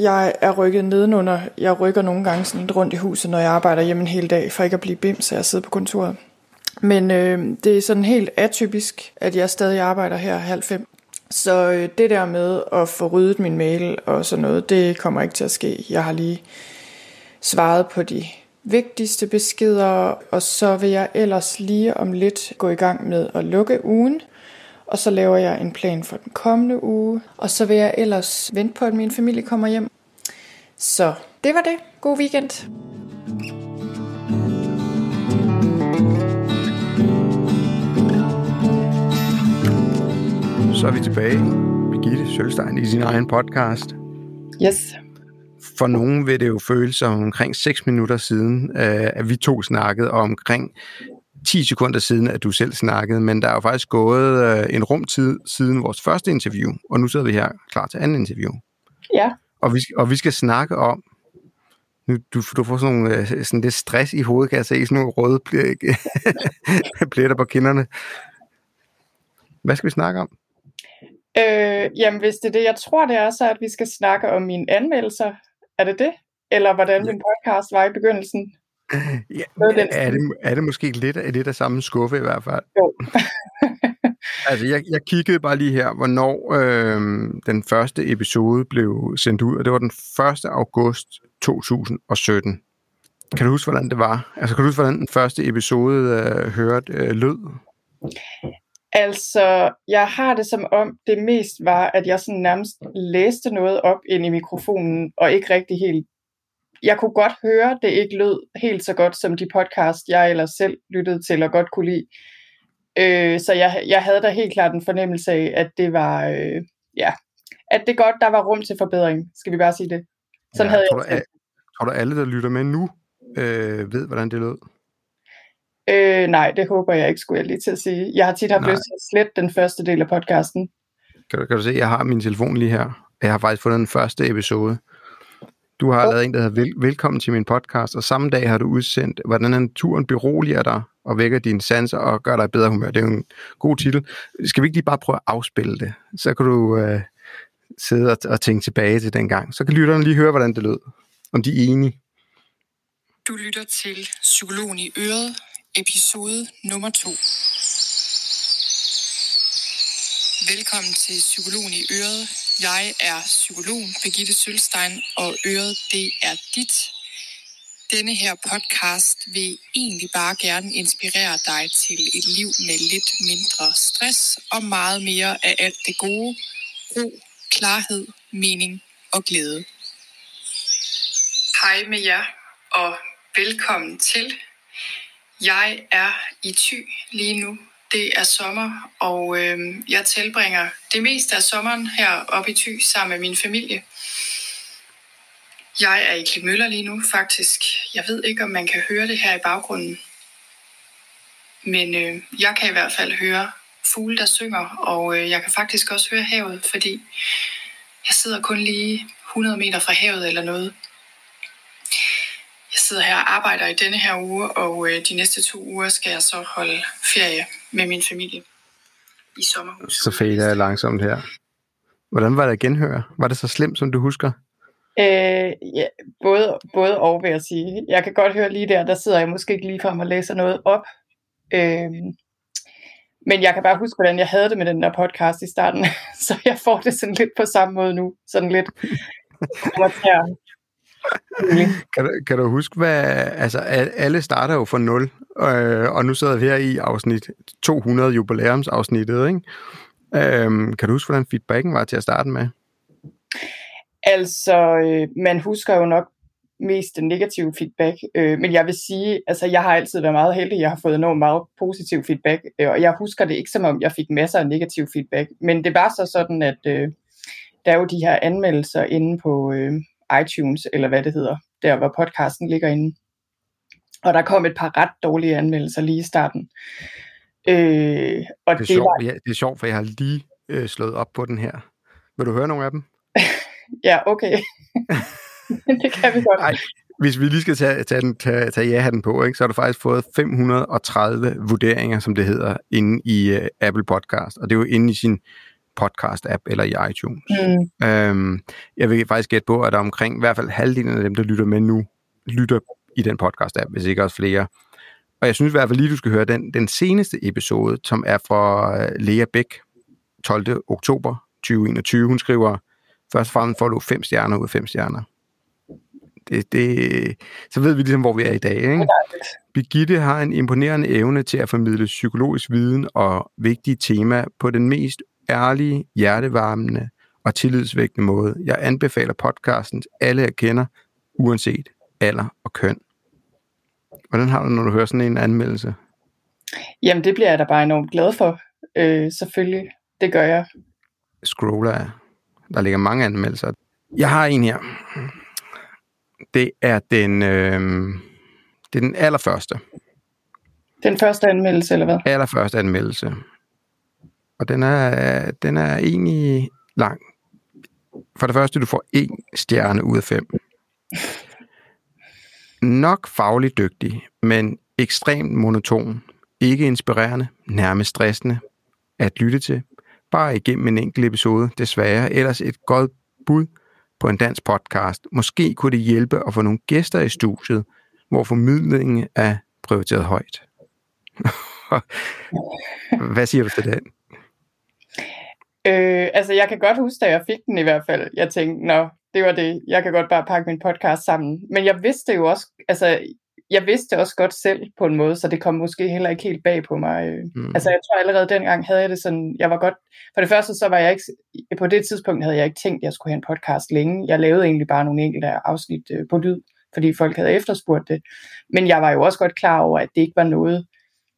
Jeg er rykket nedenunder. Jeg rykker nogle gange sådan lidt rundt i huset, når jeg arbejder hjemme en hel dag, for ikke at blive bims af at sidde på kontoret. Men øh, det er sådan helt atypisk, at jeg stadig arbejder her halv fem. Så øh, det der med at få ryddet min mail og sådan noget, det kommer ikke til at ske. Jeg har lige svaret på de vigtigste beskeder, og så vil jeg ellers lige om lidt gå i gang med at lukke ugen. Og så laver jeg en plan for den kommende uge. Og så vil jeg ellers vente på, at min familie kommer hjem. Så det var det. God weekend. Så er vi tilbage. Birgitte Sølstein i sin egen podcast. Yes. For nogen vil det jo føles som omkring 6 minutter siden, øh, at vi to snakkede, omkring 10 sekunder siden, at du selv snakkede, men der er jo faktisk gået øh, en rumtid siden vores første interview, og nu sidder vi her klar til anden interview. Ja. Og vi, og vi skal snakke om, nu, du, du får sådan, nogle, øh, sådan lidt stress i hovedet, kan jeg se, sådan nogle røde pletter på kinderne. Hvad skal vi snakke om? Øh, jamen, hvis det er det, jeg tror, det er, så at vi skal snakke om mine anmeldelser. Er det det? Eller hvordan min podcast var i begyndelsen? Ja, er, det, er det måske lidt af, lidt af samme skuffe i hvert fald? Jo. altså, jeg, jeg kiggede bare lige her, hvornår øh, den første episode blev sendt ud, og det var den 1. august 2017. Kan du huske, hvordan det var? Altså, kan du huske, hvordan den første episode øh, hørte øh, lød? Altså, jeg har det som om, det mest var, at jeg sådan nærmest læste noget op ind i mikrofonen, og ikke rigtig helt jeg kunne godt høre, det ikke lød helt så godt som de podcast, jeg ellers selv lyttede til og godt kunne lide. Øh, så jeg, jeg havde da helt klart en fornemmelse af, at det var, øh, ja, at det godt, der var rum til forbedring, skal vi bare sige det. Sådan ja, havde tror, jeg du, tror du alle, der lytter med nu, øh, ved, hvordan det lød? Øh, nej, det håber jeg ikke, skulle jeg lige til at sige. Jeg har tit haft nej. lyst til at slette den første del af podcasten. Kan du, kan du se, jeg har min telefon lige her. Jeg har faktisk fundet den første episode. Du har oh. lavet en, der hedder Vel- Velkommen til min podcast, og samme dag har du udsendt, hvordan naturen beroliger dig og vækker dine sanser og gør dig bedre humør. Det er jo en god titel. Skal vi ikke lige bare prøve at afspille det? Så kan du øh, sidde og, og tænke tilbage til den gang. Så kan lytterne lige høre, hvordan det lød. Om de er enige. Du lytter til Psykologen i Øret, episode nummer 2. Velkommen til Psykologen i Øret. Jeg er psykolog Birgitte Sølstein, og Øret det er dit. Denne her podcast vil egentlig bare gerne inspirere dig til et liv med lidt mindre stress og meget mere af alt det gode, ro, klarhed, mening og glæde. Hej med jer, og velkommen til. Jeg er i Thy lige nu. Det er sommer, og øh, jeg tilbringer det meste af sommeren her oppe i Thy sammen med min familie. Jeg er i Klitmøller lige nu, faktisk. Jeg ved ikke, om man kan høre det her i baggrunden. Men øh, jeg kan i hvert fald høre fugle, der synger, og øh, jeg kan faktisk også høre havet, fordi jeg sidder kun lige 100 meter fra havet eller noget. Jeg sidder her og arbejder i denne her uge, og øh, de næste to uger skal jeg så holde ferie med min familie i sommerhuset. Så fader jeg langsomt her. Hvordan var det at genhøre? Var det så slemt, som du husker? Øh, ja, både, både og vil jeg sige. Jeg kan godt høre lige der, der sidder jeg måske ikke lige frem og læser noget op. Øh, men jeg kan bare huske, hvordan jeg havde det med den der podcast i starten. Så jeg får det sådan lidt på samme måde nu. Sådan lidt kan, du, kan du huske, hvad... Altså, alle starter jo fra nul, øh, og nu sidder vi her i afsnit 200 jubilæumsafsnittet, ikke? Øhm, kan du huske, hvordan feedbacken var til at starte med? Altså, øh, man husker jo nok mest den negative feedback, øh, men jeg vil sige, altså jeg har altid været meget heldig, jeg har fået enormt meget positiv feedback, øh, og jeg husker det ikke som om, jeg fik masser af negativ feedback, men det var så sådan, at øh, der er jo de her anmeldelser inde på øh, iTunes, eller hvad det hedder, der hvor podcasten ligger inde. Og der kom et par ret dårlige anmeldelser lige i starten. Øh, og det, er det, sjovt, var... ja, det er sjovt, for jeg har lige øh, slået op på den her. Vil du høre nogle af dem? ja, okay. det kan vi godt. Ej, hvis vi lige skal tage, tage, den, tage, tage ja-hatten på, ikke, så har du faktisk fået 530 vurderinger, som det hedder, inde i uh, Apple Podcast. Og det er jo inde i sin podcast-app eller i iTunes. Mm. Øhm, jeg vil faktisk gætte på, at der omkring i hvert fald halvdelen af dem, der lytter med nu, lytter i den podcast-app, hvis ikke også flere. Og jeg synes i hvert fald lige, du skal høre den, den seneste episode, som er fra uh, Lea Bæk, 12. oktober 2021. Hun skriver, først og fremmest får du fem stjerner ud af fem stjerner. Det, det, så ved vi ligesom, hvor vi er i dag. Ikke? Birgitte har en imponerende evne til at formidle psykologisk viden og vigtige temaer på den mest ærlige, hjertevarmende og tillidsvækkende måde. Jeg anbefaler podcasten til alle, jeg kender, uanset alder og køn. Hvordan har du, når du hører sådan en anmeldelse? Jamen, det bliver jeg da bare enormt glad for. Øh, selvfølgelig. Det gør jeg. Scroller Der ligger mange anmeldelser. Jeg har en her. Det er den, øh, det er den allerførste. Den første anmeldelse, eller hvad? Allerførste anmeldelse. Og den er, den er egentlig lang. For det første, du får en stjerne ud af fem. Nok fagligt dygtig, men ekstremt monoton. Ikke inspirerende, nærmest stressende at lytte til. Bare igennem en enkelt episode, desværre. Ellers et godt bud på en dansk podcast. Måske kunne det hjælpe at få nogle gæster i studiet, hvor formidlingen er prioriteret højt. Hvad siger du til den? Øh, altså, jeg kan godt huske, da jeg fik den i hvert fald. Jeg tænkte, nå, det var det. Jeg kan godt bare pakke min podcast sammen. Men jeg vidste jo også, altså, jeg vidste også godt selv på en måde, så det kom måske heller ikke helt bag på mig. Mm. Altså, jeg tror allerede dengang havde jeg det sådan, jeg var godt, for det første så var jeg ikke, på det tidspunkt havde jeg ikke tænkt, at jeg skulle have en podcast længe. Jeg lavede egentlig bare nogle enkelte afsnit øh, på lyd, fordi folk havde efterspurgt det. Men jeg var jo også godt klar over, at det ikke var noget,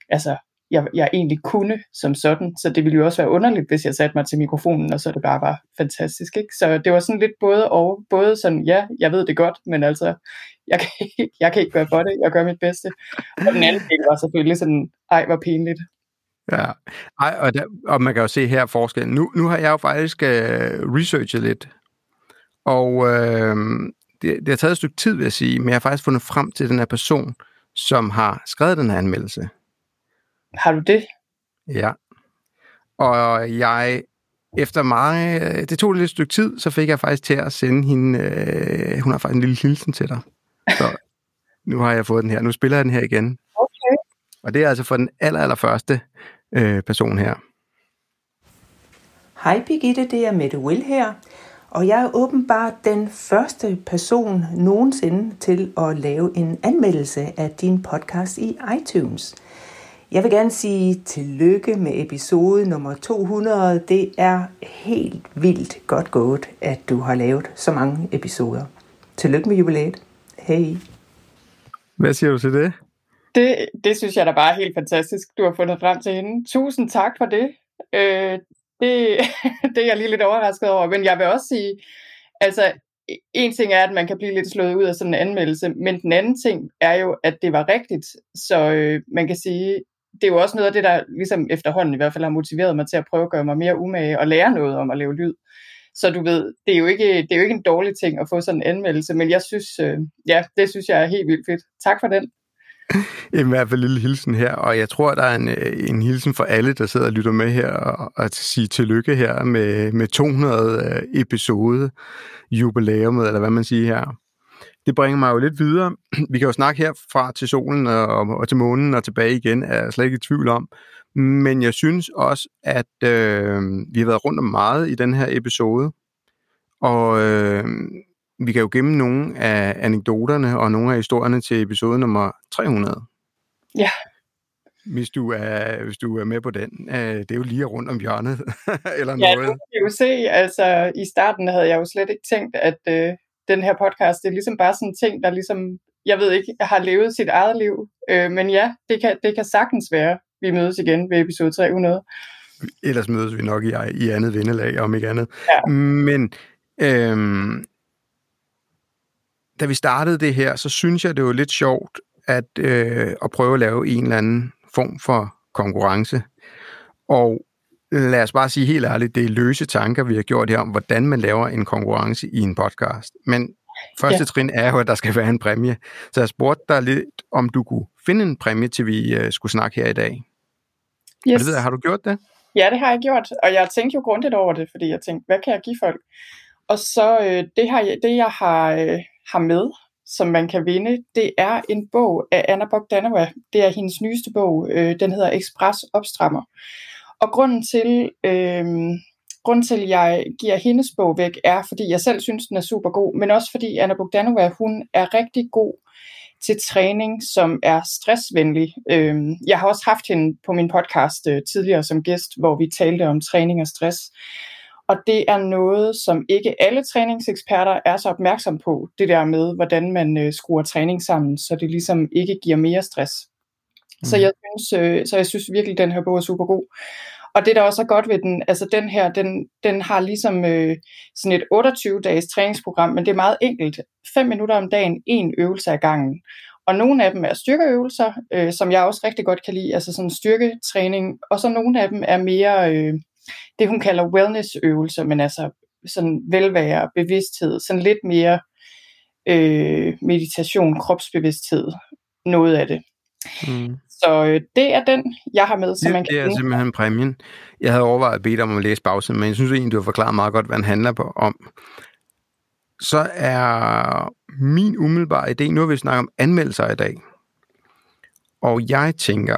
altså, jeg, jeg egentlig kunne som sådan. Så det ville jo også være underligt, hvis jeg satte mig til mikrofonen, og så det bare var fantastisk. Ikke? Så det var sådan lidt både og. Både sådan, ja, jeg ved det godt, men altså, jeg kan, ikke, jeg kan ikke gøre for det. Jeg gør mit bedste. Og den anden del var selvfølgelig sådan, ej, hvor pinligt. Ja, Ej, og, der, og man kan jo se her forskellen. Nu, nu har jeg jo faktisk øh, researchet lidt, og øh, det, det har taget et stykke tid, vil jeg sige, men jeg har faktisk fundet frem til den her person, som har skrevet den her anmeldelse. Har du det? Ja. Og jeg, efter meget, det tog lidt et stykke tid, så fik jeg faktisk til at sende hende, øh, hun har faktisk en lille hilsen til dig. Så nu har jeg fået den her. Nu spiller jeg den her igen. Okay. Og det er altså for den aller, aller første øh, person her. Hej Birgitte, det er Mette Will her. Og jeg er åbenbart den første person nogensinde til at lave en anmeldelse af din podcast i iTunes. Jeg vil gerne sige tillykke med episode nummer 200. Det er helt vildt godt gået, at du har lavet så mange episoder. Tillykke med jubilæet. Hej. Hvad siger du til det? Det, det synes jeg da bare er helt fantastisk, du har fundet frem til hende. Tusind tak for det. Øh, det, det er jeg lige lidt overrasket over, men jeg vil også sige, altså en ting er, at man kan blive lidt slået ud af sådan en anmeldelse, men den anden ting er jo, at det var rigtigt. Så øh, man kan sige, det er jo også noget af det, der ligesom efterhånden i hvert fald har motiveret mig til at prøve at gøre mig mere umage og lære noget om at lave lyd. Så du ved, det er jo ikke, det er jo ikke en dårlig ting at få sådan en anmeldelse, men jeg synes, øh, ja, det synes jeg er helt vildt fedt. Tak for den. I hvert fald en lille hilsen her, og jeg tror, der er en, øh, en hilsen for alle, der sidder og lytter med her, og at sige tillykke her med, med 200 øh, episode jubilæumet, eller hvad man siger her. Det bringer mig jo lidt videre. Vi kan jo snakke her fra til solen og, og til månen og tilbage igen, er jeg slet ikke i tvivl om. Men jeg synes også, at øh, vi har været rundt om meget i den her episode, og øh, vi kan jo gemme nogle af anekdoterne og nogle af historierne til episode nummer 300. Ja. Hvis du er, hvis du er med på den. Øh, det er jo lige rundt om hjørnet, eller ja, noget. Ja, du kan jo se, altså i starten havde jeg jo slet ikke tænkt, at øh, den her podcast, det er ligesom bare sådan en ting, der ligesom, jeg ved ikke, har levet sit eget liv. Øh, men ja, det kan, det kan sagtens være, vi mødes igen ved episode 300. Ellers mødes vi nok i, i andet vindelag, om ikke andet. Ja. Men øhm, da vi startede det her, så synes jeg, det var lidt sjovt at, øh, at prøve at lave en eller anden form for konkurrence. Og lad os bare sige helt ærligt, det er løse tanker, vi har gjort her om, hvordan man laver en konkurrence i en podcast. Men første ja. trin er jo, at der skal være en præmie. Så jeg spurgte dig lidt, om du kunne finde en præmie, til vi uh, skulle snakke her i dag. Yes. Og det ved jeg, har du gjort det? Ja, det har jeg gjort, og jeg tænkte jo grundigt over det, fordi jeg tænkte, hvad kan jeg give folk? Og så øh, det, jeg, det, jeg har, øh, har med, som man kan vinde, det er en bog af Anna Bogdanova. Det er hendes nyeste bog. Øh, den hedder Express Opstrammer. Og grunden til, øh, grunden til, at jeg giver hendes bog væk, er, fordi jeg selv synes, den er super god, men også fordi Anna Bogdanova, hun er rigtig god til træning, som er stressvenlig. Øh, jeg har også haft hende på min podcast øh, tidligere som gæst, hvor vi talte om træning og stress. Og det er noget, som ikke alle træningseksperter er så opmærksom på, det der med, hvordan man øh, skruer træning sammen, så det ligesom ikke giver mere stress. Mm. Så, jeg synes, øh, så jeg synes virkelig, at den her bog er super god. Og det der også er godt ved den, altså den her, den, den har ligesom øh, sådan et 28-dages træningsprogram, men det er meget enkelt. 5 minutter om dagen, en øvelse ad gangen. Og nogle af dem er styrkeøvelser, øh, som jeg også rigtig godt kan lide, altså sådan styrketræning. Og så nogle af dem er mere øh, det, hun kalder wellnessøvelser, men altså sådan velvære, bevidsthed, sådan lidt mere øh, meditation, kropsbevidsthed, noget af det. Mm. Så øh, det er den, jeg har med, som man kan det er simpelthen præmien. Jeg havde overvejet at bede dig om at læse bagsiden, men jeg synes egentlig, du har forklaret meget godt, hvad den handler på, om. Så er min umiddelbare idé, nu har vi snakket om anmeldelser i dag, og jeg tænker,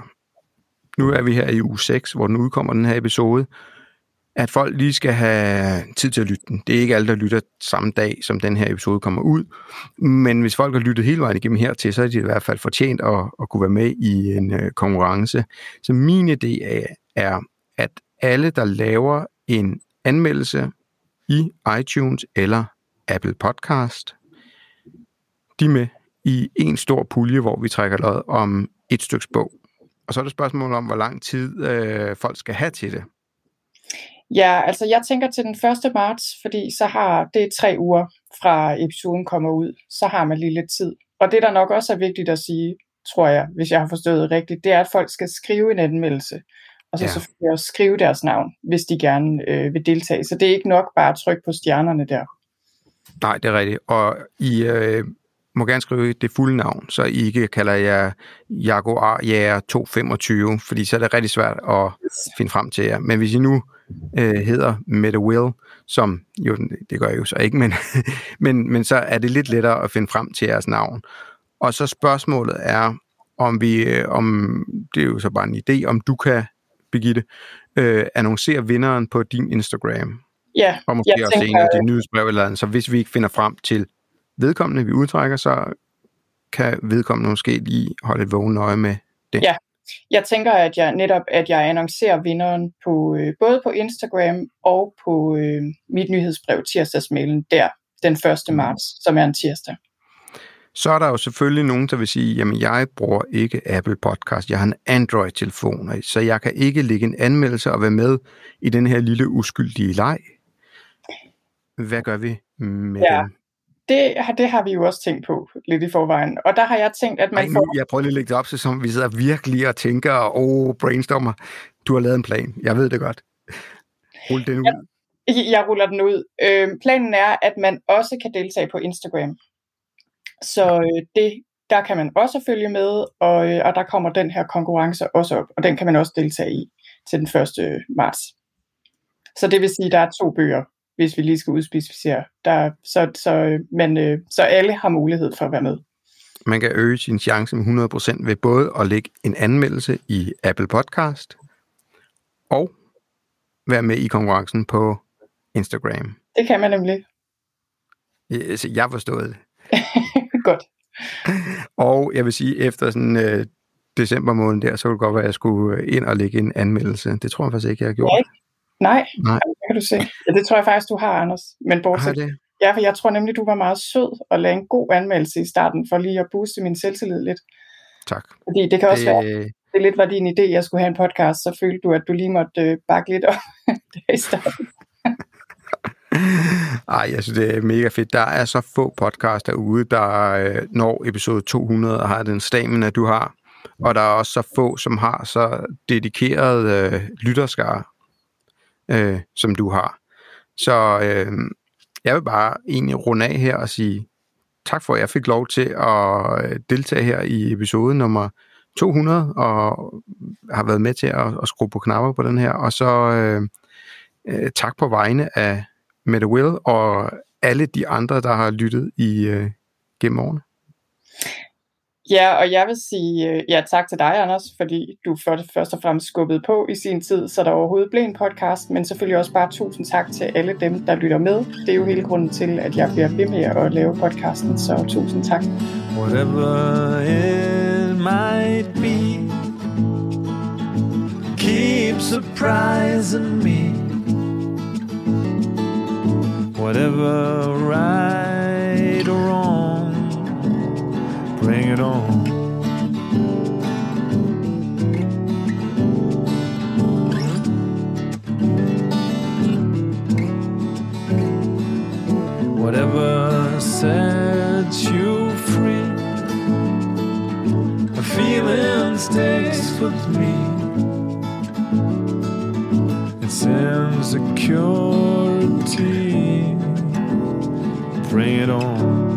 nu er vi her i uge 6, hvor den udkommer, den her episode, at folk lige skal have tid til at lytte den. Det er ikke alle, der lytter samme dag, som den her episode kommer ud. Men hvis folk har lyttet hele vejen igennem hertil, så er de i hvert fald fortjent at, at kunne være med i en øh, konkurrence. Så min idé er, er, at alle, der laver en anmeldelse i iTunes eller Apple Podcast, de er med i en stor pulje, hvor vi trækker lod om et stykke bog. og så er det spørgsmålet om, hvor lang tid øh, folk skal have til det. Ja, altså jeg tænker til den 1. marts, fordi så har det tre uger fra episoden kommer ud, så har man lige lidt tid. Og det, der nok også er vigtigt at sige, tror jeg, hvis jeg har forstået det rigtigt, det er, at folk skal skrive en anmeldelse. Og så ja. selvfølgelig også skrive deres navn, hvis de gerne øh, vil deltage. Så det er ikke nok bare at trykke på stjernerne der. Nej, det er rigtigt. Og I øh, må gerne skrive det fulde navn, så I ikke kalder jer Jaguar Jæger 225, fordi så er det rigtig svært at finde frem til jer. Men hvis I nu øh, hedder Mette Will, som jo, det gør jeg jo så ikke, men, men, men så er det lidt lettere at finde frem til jeres navn. Og så spørgsmålet er, om vi, øh, om det er jo så bare en idé, om du kan, Birgitte, øh, annoncere vinderen på din Instagram. Ja, og måske jeg også tænker, en af de nyhedsbrev eller andet. Så hvis vi ikke finder frem til vedkommende, vi udtrækker, så kan vedkommende måske lige holde et vågen øje med det. Ja, jeg tænker, at jeg netop at jeg annoncerer vinderen på øh, både på Instagram og på øh, mit nyhedsbrev tirsdagsmailen der den 1. Mm. marts, som er en tirsdag. Så er der jo selvfølgelig nogen, der vil sige, jamen jeg bruger ikke Apple Podcast, jeg har en Android-telefon, så jeg kan ikke lægge en anmeldelse og være med i den her lille uskyldige leg. Hvad gør vi med ja. dem? Det, det har vi jo også tænkt på lidt i forvejen. Og der har jeg tænkt, at man Ej, nu, får... Jeg prøver lige at lægge det op, så som vi sidder virkelig og tænker, og oh, brainstormer. Du har lavet en plan. Jeg ved det godt. Rul den ud. Jeg, jeg ruller den ud. Øh, planen er, at man også kan deltage på Instagram. Så øh, det, der kan man også følge med, og, øh, og der kommer den her konkurrence også op, og den kan man også deltage i til den 1. marts. Så det vil sige, at der er to bøger hvis vi lige skal udspecificere. Der, så, så, men, øh, så alle har mulighed for at være med. Man kan øge sin chance med 100% ved både at lægge en anmeldelse i Apple Podcast og være med i konkurrencen på Instagram. Det kan man nemlig. Jeg har forstået det. Godt. Og jeg vil sige, efter sådan øh, december måned der, så kunne det godt være, at jeg skulle ind og lægge en anmeldelse. Det tror jeg faktisk ikke, jeg har gjort. Ja, Nej, Nej. det kan du se. Ja, det tror jeg faktisk, du har, Anders. Men bortset, det? Ja, for jeg tror nemlig, du var meget sød og lagde en god anmeldelse i starten, for lige at booste min selvtillid lidt. Tak. Fordi det kan også det... være, det lidt var din idé, jeg skulle have en podcast, så følte du, at du lige måtte øh, bakke lidt op der i starten. Ej, jeg synes, det er mega fedt. Der er så få podcasts derude, der øh, når episode 200 og har den stamina, du har. Og der er også så få, som har så dedikeret øh, lytterskare øh, som du har. Så øh, jeg vil bare egentlig runde af her og sige tak for, at jeg fik lov til at øh, deltage her i episode nummer 200, og har været med til at, at skrue på knapper på den her. Og så øh, øh, tak på vegne af Mette Will og alle de andre, der har lyttet i øh, gennem årene. Ja, og jeg vil sige øh, ja, tak til dig, Anders, fordi du først og fremmest skubbede på i sin tid, så der overhovedet blev en podcast, men selvfølgelig også bare tusind tak til alle dem, der lytter med. Det er jo hele grunden til, at jeg bliver ved med at lave podcasten, så tusind tak. Whatever it might be Keep surprising me Whatever right bring it on. Whatever sets you free, a feeling sticks with me. It's insecurity. Bring it on.